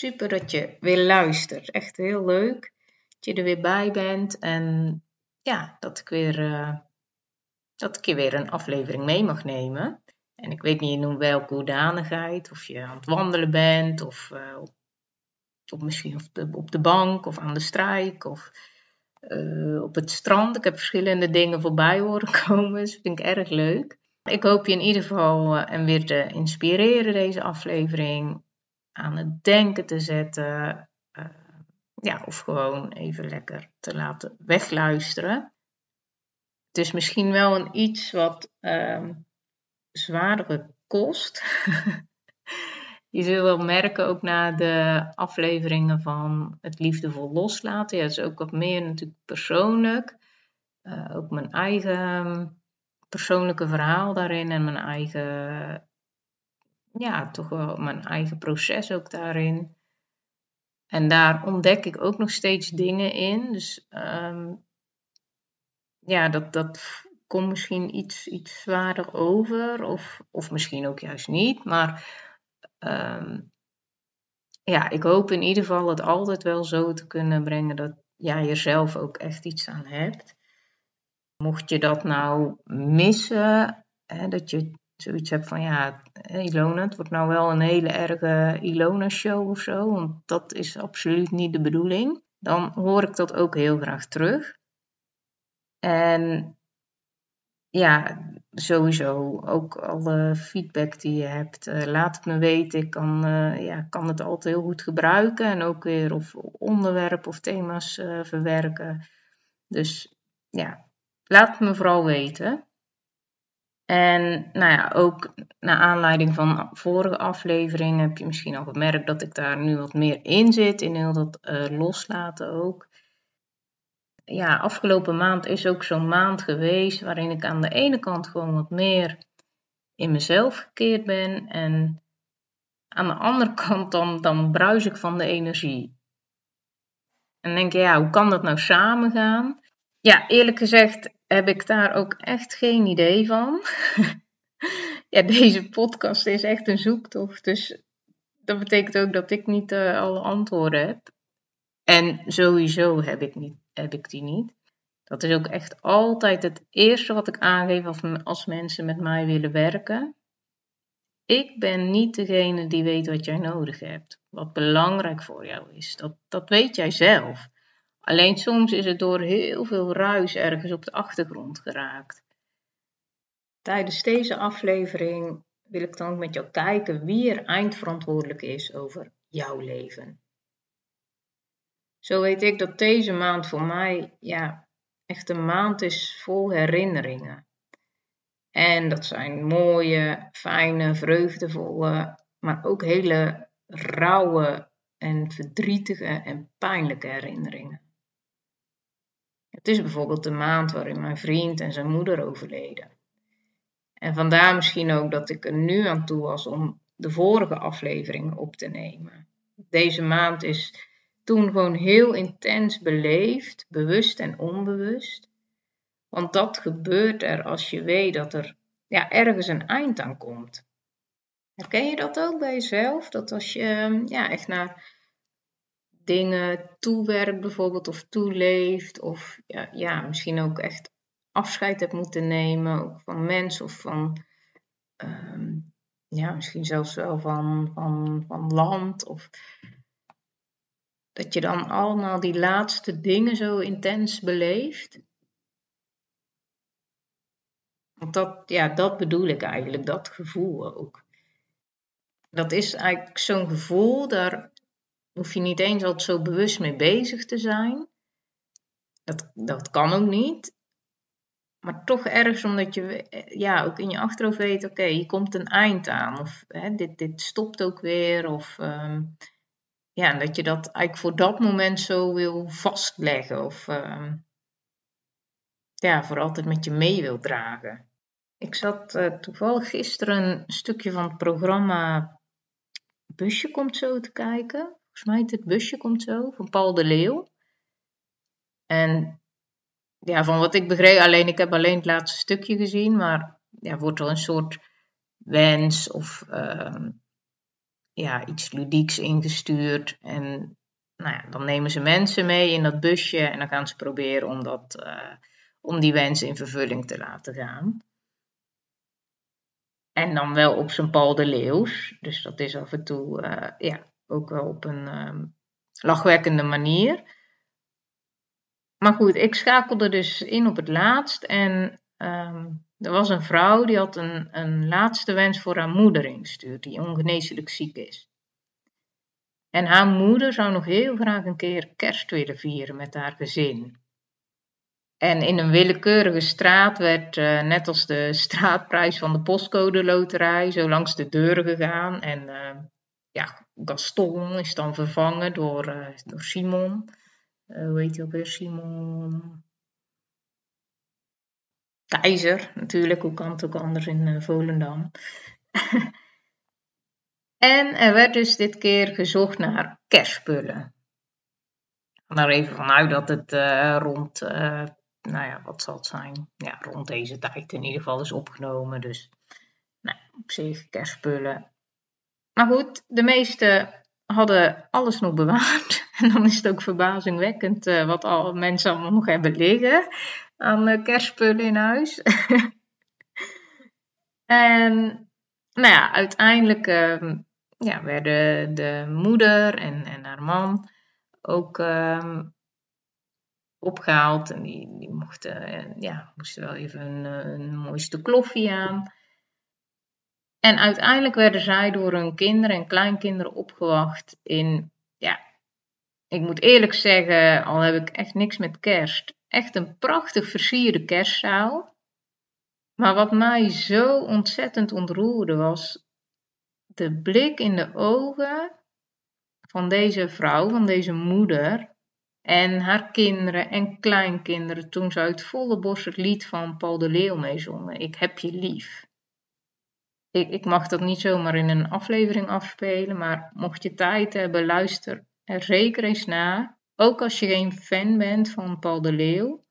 Super dat je weer luistert. Echt heel leuk dat je er weer bij bent. En ja, dat ik weer, uh, dat ik je weer een aflevering mee mag nemen. En ik weet niet in welke hoedanigheid. Of je aan het wandelen bent. Of, uh, of misschien op de, op de bank. Of aan de strijk. Of uh, op het strand. Ik heb verschillende dingen voorbij horen komen. Dus dat vind ik erg leuk. Ik hoop je in ieder geval en weer te inspireren deze aflevering aan het denken te zetten. Uh, ja, of gewoon even lekker te laten wegluisteren. Het is misschien wel een iets wat uh, zwaardere kost. Je zult wel merken ook na de afleveringen van het liefdevol loslaten. Ja, het is ook wat meer natuurlijk persoonlijk. Uh, ook mijn eigen persoonlijke verhaal daarin en mijn eigen ja, toch wel mijn eigen proces ook daarin. En daar ontdek ik ook nog steeds dingen in. Dus um, ja, dat, dat komt misschien iets, iets zwaarder over. Of, of misschien ook juist niet. Maar um, ja, ik hoop in ieder geval het altijd wel zo te kunnen brengen dat jij er zelf ook echt iets aan hebt. Mocht je dat nou missen, hè, dat je zoiets heb van ja, Ilona, het wordt nou wel een hele erge Ilona-show of zo, want dat is absoluut niet de bedoeling. Dan hoor ik dat ook heel graag terug. En ja, sowieso ook alle feedback die je hebt, uh, laat het me weten. Ik kan, uh, ja, kan het altijd heel goed gebruiken en ook weer of onderwerpen of thema's verwerken. Dus ja, laat het me vooral weten. En nou ja, ook naar aanleiding van vorige afleveringen heb je misschien al gemerkt dat ik daar nu wat meer in zit, in heel dat uh, loslaten ook. Ja, afgelopen maand is ook zo'n maand geweest waarin ik aan de ene kant gewoon wat meer in mezelf gekeerd ben en aan de andere kant dan, dan bruis ik van de energie. En denk je, ja, hoe kan dat nou samen gaan? Ja, eerlijk gezegd heb ik daar ook echt geen idee van. ja, deze podcast is echt een zoektocht. Dus dat betekent ook dat ik niet uh, alle antwoorden heb. En sowieso heb ik, niet, heb die niet. Dat is ook echt altijd het eerste wat ik aangeef als, als mensen met mij willen werken. Ik ben niet degene die weet wat jij nodig hebt. Wat belangrijk voor jou is. Dat, dat weet jij zelf. Alleen soms is het door heel veel ruis ergens op de achtergrond geraakt. Tijdens deze aflevering wil ik dan met jou kijken wie er eindverantwoordelijk is over jouw leven. Zo weet ik dat deze maand voor mij ja, echt een maand is vol herinneringen. En dat zijn mooie, fijne, vreugdevolle, maar ook hele rauwe en verdrietige en pijnlijke herinneringen. Het is bijvoorbeeld de maand waarin mijn vriend en zijn moeder overleden. En vandaar misschien ook dat ik er nu aan toe was om de vorige afleveringen op te nemen. Deze maand is toen gewoon heel intens beleefd, bewust en onbewust. Want dat gebeurt er als je weet dat er ja, ergens een eind aan komt. Herken je dat ook bij jezelf? Dat als je ja, echt naar dingen toewerkt bijvoorbeeld of toeleeft of ja, ja, misschien ook echt afscheid hebt moeten nemen ook van mensen of van ehm, ja, misschien zelfs wel van, van, van land of dat je dan allemaal die laatste dingen zo intens beleeft. Want dat, ja, dat bedoel ik eigenlijk, dat gevoel ook. Dat is eigenlijk zo'n gevoel, daar hoef je niet eens altijd zo bewust mee bezig te zijn. Dat, dat kan ook niet. Maar toch ergens omdat je ja, ook in je achterhoofd weet, oké, hier komt een eind aan. Of hè, dit, dit stopt ook weer. Of um, ja, dat je dat eigenlijk voor dat moment zo wil vastleggen of ehm, ja, voor altijd met je mee wil dragen. Ik zat uh, toevallig gisteren een stukje van het programma Busje komt zo te kijken. Volgens mij het Busje komt zo, van Paul de Leeuw. En ja, van wat ik begreep, alleen ik heb alleen het laatste stukje gezien, maar ja, wordt er een soort wens of ehm, ja, iets ludieks ingestuurd. En nou ja, dan nemen ze mensen mee in dat busje en dan gaan ze proberen om, dat, uh, om die wens in vervulling te laten gaan. En dan wel op zijn Paul de Leeuws. Dus dat is af en toe uh, ja, ook wel op een um, lachwekkende manier. Maar goed, ik schakelde dus in op het laatst. En um, er was een vrouw die had een, een laatste wens voor haar moeder ingestuurd, die ongeneeslijk ziek is. En haar moeder zou nog heel graag een keer kerst willen vieren met haar gezin. En in een willekeurige straat werd, uh, net als de straatprijs van de postcode loterij, zo langs de deuren gegaan. En uh, ja, Gaston is dan vervangen door, uh, door Simon. hoe heet hij alweer? Simon. Keizer, natuurlijk. Hoe kan het ook anders in Volendam? en er werd dus dit keer gezocht naar kerstspullen. Ik ga er even vanuit dat het rond nou ja, wat zal het zijn? Ja, rond deze tijd in ieder geval is opgenomen. Dus nou, op zich kerstspullen. Maar goed, de meeste hadden alles nog bewaard. En dan is het ook verbazingwekkend uh, wat al mensen allemaal nog hebben liggen aan uh, kerstspullen in huis. en nou ja, uiteindelijk uh, ja, werden de moeder en, en haar man ook ehm, opgehaald. En die, die mochten, eh, ja, moesten wel even een, eh, een mooiste kloffie aan. En uiteindelijk werden zij door hun kinderen en kleinkinderen opgewacht in, ja, ik moet eerlijk zeggen, al heb ik echt niks met kerst, echt een prachtig versierde kerstzaal. Maar wat mij zo ontzettend ontroerde was de blik in de ogen van deze vrouw, van deze moeder, en haar kinderen en kleinkinderen toen ze uit volle borst het lied van Paul de Leeuw meezongen. Ik heb je lief. Ik, ik mag dat niet zomaar in een aflevering afspelen, maar mocht je tijd hebben, luister er zeker eens naar. Ook als je geen fan bent van Paul de Leeuw.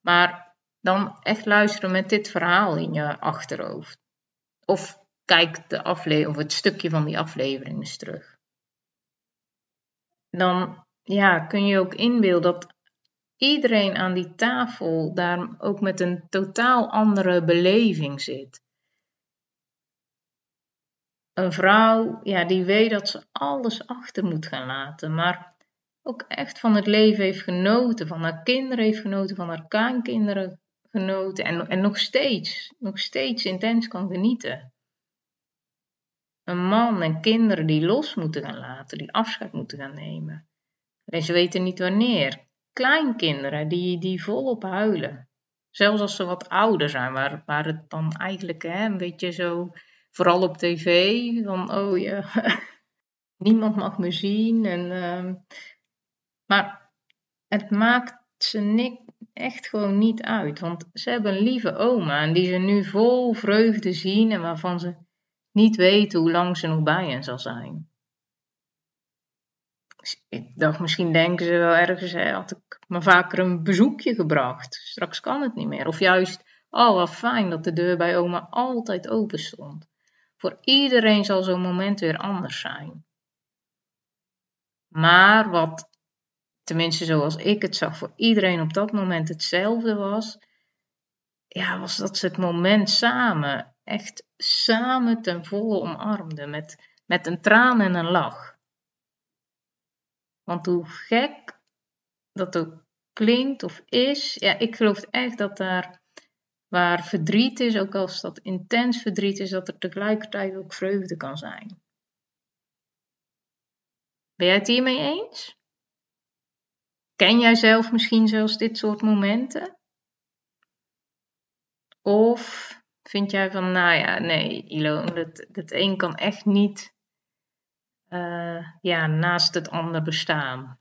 Maar dan echt luisteren met dit verhaal in je achterhoofd. Of kijk de afle of het stukje van die aflevering eens terug. Dan ja, kun je ook inbeelden dat iedereen aan die tafel daar ook met een totaal andere beleving zit. Een vrouw, ja, die weet dat ze alles achter moet gaan laten, maar ook echt van het leven heeft genoten, van haar kinderen heeft genoten, van haar kleinkinderen genoten en, en nog steeds, nog steeds intens kan genieten. Een man en kinderen die los moeten gaan laten, die afscheid moeten gaan nemen. En ze weten niet wanneer. Kleinkinderen die, die volop huilen. Zelfs als ze wat ouder zijn, waar, waar het dan eigenlijk hè, een beetje zo, vooral op tv, van oh ja, niemand mag me zien. En, uh, maar het maakt ze niet, echt gewoon niet uit. Want ze hebben een lieve oma en die ze nu vol vreugde zien en waarvan ze niet weten hoe lang ze nog bij hen zal zijn ik dacht, misschien denken ze wel ergens, hè, had ik me vaker een bezoekje gebracht. Straks kan het niet meer. Of juist, oh wat fijn dat de deur bij oma altijd open stond. Voor iedereen zal zo'n moment weer anders zijn. Maar wat, tenminste zoals ik het zag, voor iedereen op dat moment hetzelfde was, ja, was dat ze het moment samen, echt samen ten volle omarmden, met, met een traan en een lach. Want hoe gek dat ook klinkt of is, ja, ik geloof echt dat daar waar verdriet is, ook als dat intens verdriet is, dat er tegelijkertijd ook vreugde kan zijn. Ben jij het hiermee eens? Ken jij zelf misschien zelfs dit soort momenten? Of vind jij van, nou ja, nee, Ilo, dat, dat een kan echt niet uh, ja, naast het ander bestaan?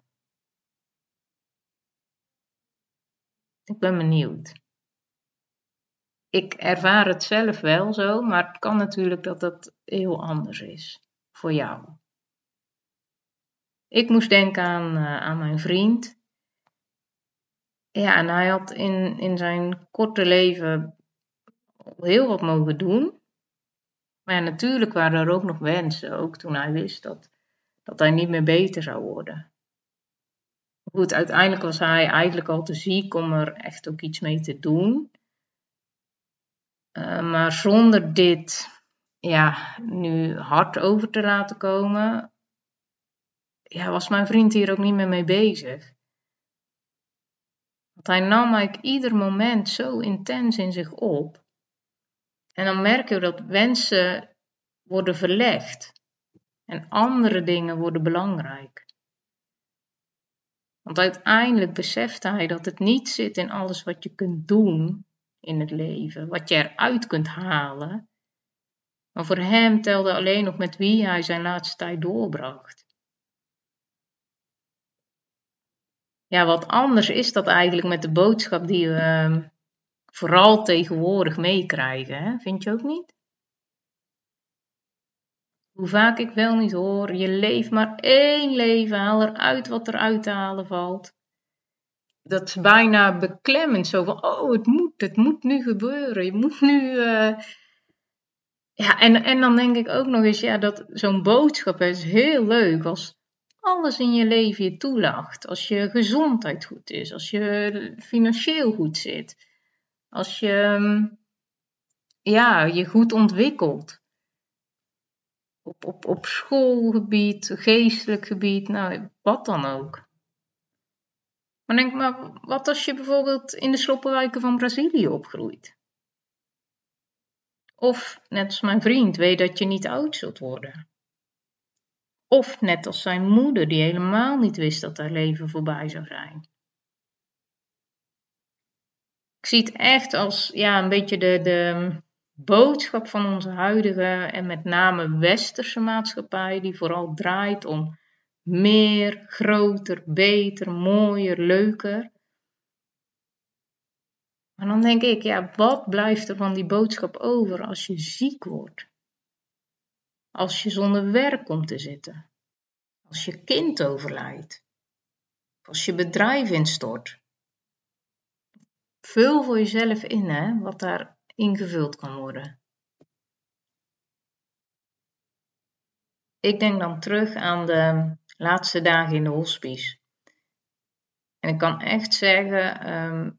Ik ben benieuwd. Ik ervaar het zelf wel zo, maar het kan natuurlijk dat dat heel anders is voor jou. Ik moest denken aan, uh, aan mijn vriend. Ja, en hij had in, in zijn korte leven heel wat mogen doen. Maar natuurlijk waren er ook nog wensen, ook toen hij wist dat, dat hij niet meer beter zou worden. Goed, uiteindelijk was hij eigenlijk al te ziek om er echt ook iets mee te doen. Uh, maar zonder dit ja, nu hard over te laten komen, ja, was mijn vriend hier ook niet meer mee bezig. Want hij nam eigenlijk ieder moment zo intens in zich op. En dan merk je dat wensen worden verlegd en andere dingen worden belangrijk. Want uiteindelijk beseft hij dat het niet zit in alles wat je kunt doen in het leven, wat je eruit kunt halen. Maar voor hem telde alleen nog met wie hij zijn laatste tijd doorbracht. Ja, wat anders is dat eigenlijk met de boodschap die we ehm, vooral tegenwoordig meekrijgen, vind je ook niet? Hoe vaak ik wel niet hoor, je leeft maar één leven, haal eruit wat er uit te halen valt. Dat is bijna beklemmend, zo van, oh, het moet, het moet nu gebeuren, je moet nu... Uh... Ja, en, en dan denk ik ook nog eens, ja, dat zo'n boodschap is heel leuk als alles in je leven je toelacht. Als je gezondheid goed is, als je financieel goed zit, als je ja, je goed ontwikkelt. Op, op, op schoolgebied, geestelijk gebied, nou, wat dan ook. Maar denk maar, wat als je bijvoorbeeld in de sloppenwijken van Brazilië opgroeit? Of, net als mijn vriend, weet dat je niet oud zult worden. Of net als zijn moeder, die helemaal niet wist dat haar leven voorbij zou zijn. Ik zie het echt als ja, een beetje de, de boodschap van onze huidige en met name westerse maatschappij, die vooral draait om meer, groter, beter, mooier, leuker. Maar dan denk ik, ja, wat blijft er van die boodschap over als je ziek wordt? Als je zonder werk komt te zitten? Als je kind overlijdt? Als je bedrijf instort? Vul voor jezelf in hè, wat daar ingevuld kan worden. Ik denk dan terug aan de laatste dagen in de hospice. En ik kan echt zeggen, ehm,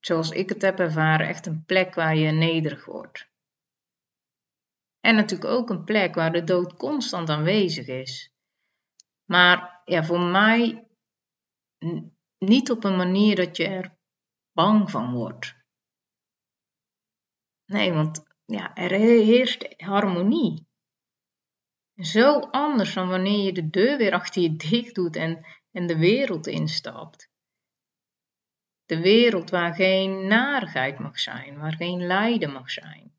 zoals ik het heb ervaren, echt een plek waar je nederig wordt. En natuurlijk ook een plek waar de dood constant aanwezig is. Maar ja, voor mij niet op een manier dat je er bang van wordt. Nee, want ja, er heerst harmonie. Zo anders dan wanneer je de deur weer achter je dicht doet en, en de wereld instapt. De wereld waar geen narigheid mag zijn, waar geen lijden mag zijn.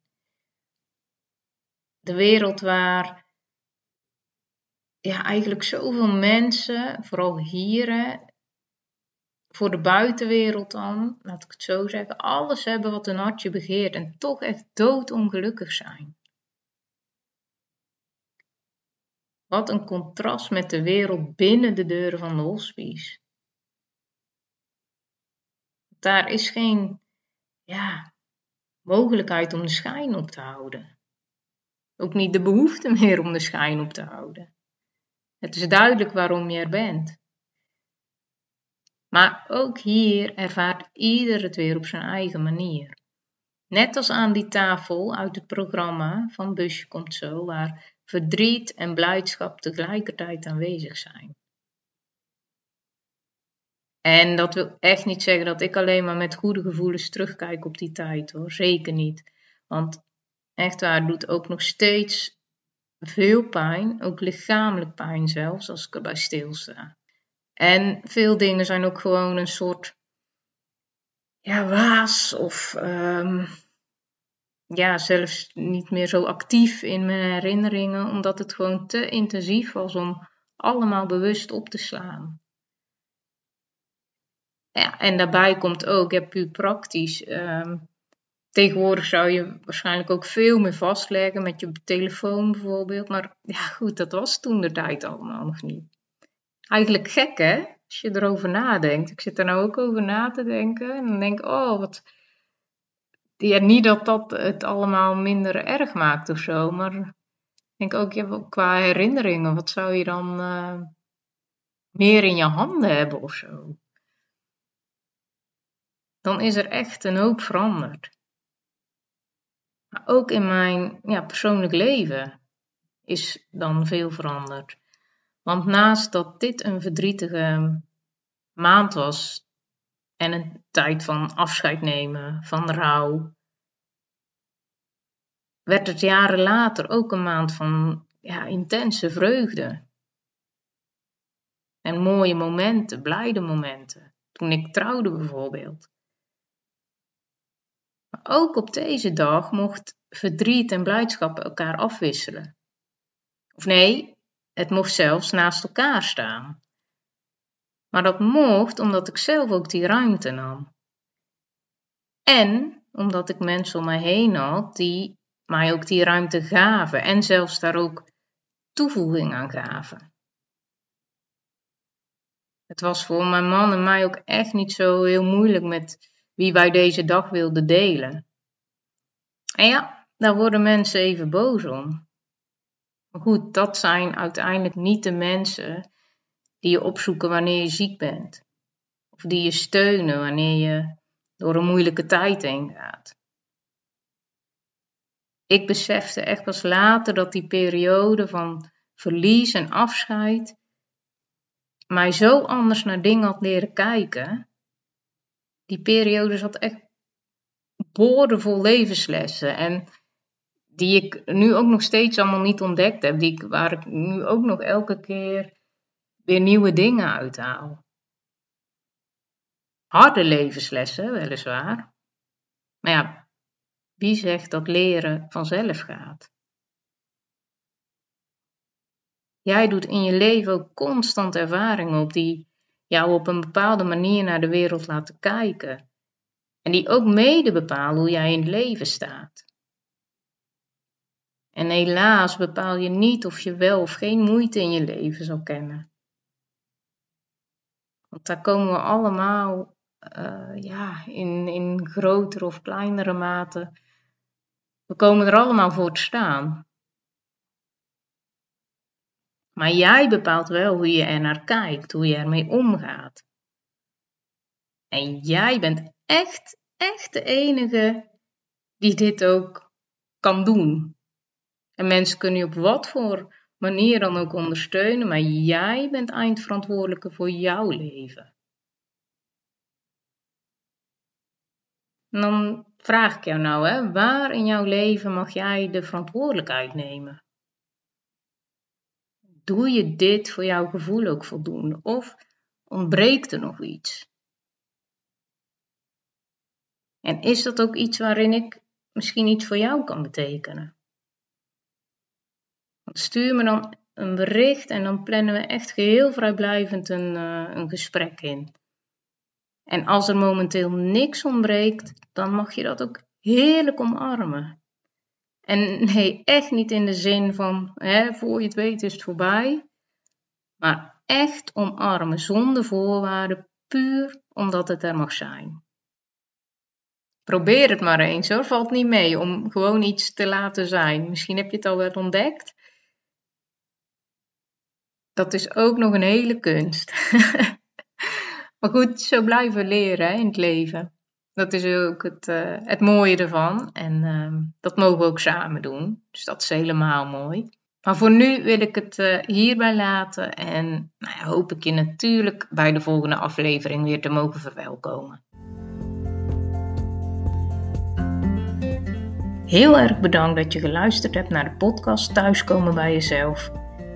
De wereld waar ja, eigenlijk zoveel mensen, vooral hier, voor de buitenwereld dan, laat ik het zo zeggen, alles hebben wat een hartje begeert en toch echt doodongelukkig zijn. Wat een contrast met de wereld binnen de deuren van de hospice. Daar is geen ja, mogelijkheid om de schijn op te houden. Ook niet de behoefte meer om de schijn op te houden. Het is duidelijk waarom je er bent. Maar ook hier ervaart ieder het weer op zijn eigen manier. Net als aan die tafel uit het programma van Busje komt zo, waar verdriet en blijdschap tegelijkertijd aanwezig zijn. En dat wil echt niet zeggen dat ik alleen maar met goede gevoelens terugkijk op die tijd hoor. Zeker niet. Want echt waar, het doet ook nog steeds veel pijn, ook lichamelijk pijn zelfs, als ik erbij stilsta. En veel dingen zijn ook gewoon een soort ja, waas of um, ja, zelfs niet meer zo actief in mijn herinneringen, omdat het gewoon te intensief was om allemaal bewust op te slaan. Ja, en daarbij komt ook, ja, puur praktisch. Ehm, tegenwoordig zou je waarschijnlijk ook veel meer vastleggen met je telefoon bijvoorbeeld. Maar ja, goed, dat was toen de tijd allemaal nog niet. Eigenlijk gek hè, als je erover nadenkt. Ik zit er nou ook over na te denken. En dan denk ik, oh, wat. Ja, niet dat dat het allemaal minder erg maakt of zo. Maar ik denk ook, ja, qua herinneringen, wat zou je dan uh, meer in je handen hebben of zo? Dan is er echt een hoop veranderd. Ook in mijn ja, persoonlijk leven is dan veel veranderd. Want naast dat dit een verdrietige maand was en een tijd van afscheid nemen, van rouw, werd het jaren later ook een maand van ja, intense vreugde. En mooie momenten, blijde momenten. Toen ik trouwde bijvoorbeeld. Maar ook op deze dag mocht verdriet en blijdschap elkaar afwisselen. Of nee, het mocht zelfs naast elkaar staan. Maar dat mocht omdat ik zelf ook die ruimte nam. En omdat ik mensen om mij heen had die mij ook die ruimte gaven en zelfs daar ook toevoeging aan gaven. Het was voor mijn man en mij ook echt niet zo heel moeilijk met wie wij deze dag wilden delen. En ja, daar worden mensen even boos om. Maar goed, dat zijn uiteindelijk niet de mensen die je opzoeken wanneer je ziek bent. Of die je steunen wanneer je door een moeilijke tijd heen gaat. Ik besefte echt pas later dat die periode van verlies en afscheid mij zo anders naar dingen had leren kijken. Die periode zat echt boordevol levenslessen. En die ik nu ook nog steeds allemaal niet ontdekt heb. Die ik, waar ik nu ook nog elke keer weer nieuwe dingen uithaal. Harde levenslessen, weliswaar. Maar ja, wie zegt dat leren vanzelf gaat? Jij doet in je leven ook constant ervaringen op die jou op een bepaalde manier naar de wereld laten kijken. En die ook mede bepalen hoe jij in het leven staat. En helaas bepaal je niet of je wel of geen moeite in je leven zal kennen. Want daar komen we allemaal uh, ja, in, in grotere of kleinere mate. We komen er allemaal voor te staan. Maar jij bepaalt wel hoe je er naar kijkt, hoe je ermee omgaat. En jij bent echt, echt de enige die dit ook kan doen. En mensen kunnen je op wat voor manier dan ook ondersteunen, maar jij bent eindverantwoordelijke voor jouw leven. En dan vraag ik jou nou, hè, waar in jouw leven mag jij de verantwoordelijkheid nemen? Doe je dit voor jouw gevoel ook voldoende? Of ontbreekt er nog iets? En is dat ook iets waarin ik misschien iets voor jou kan betekenen? Stuur me dan een bericht en dan plannen we echt geheel vrijblijvend een, uh, een gesprek in. En als er momenteel niks ontbreekt, dan mag je dat ook heerlijk omarmen. En nee, echt niet in de zin van, hè, voor je het weet is het voorbij. Maar echt omarmen zonder voorwaarden, puur omdat het er mag zijn. Probeer het maar eens hoor, valt niet mee om gewoon iets te laten zijn. Misschien heb je het al wel ontdekt dat is ook nog een hele kunst. maar goed, zo blijven leren in het leven. Dat is ook het, uh, het mooie ervan. En uh, dat mogen we ook samen doen. Dus dat is helemaal mooi. Maar voor nu wil ik het uh, hierbij laten. En nou ja, hoop ik je natuurlijk bij de volgende aflevering weer te mogen verwelkomen. Heel erg bedankt dat je geluisterd hebt naar de podcast Thuiskomen bij jezelf.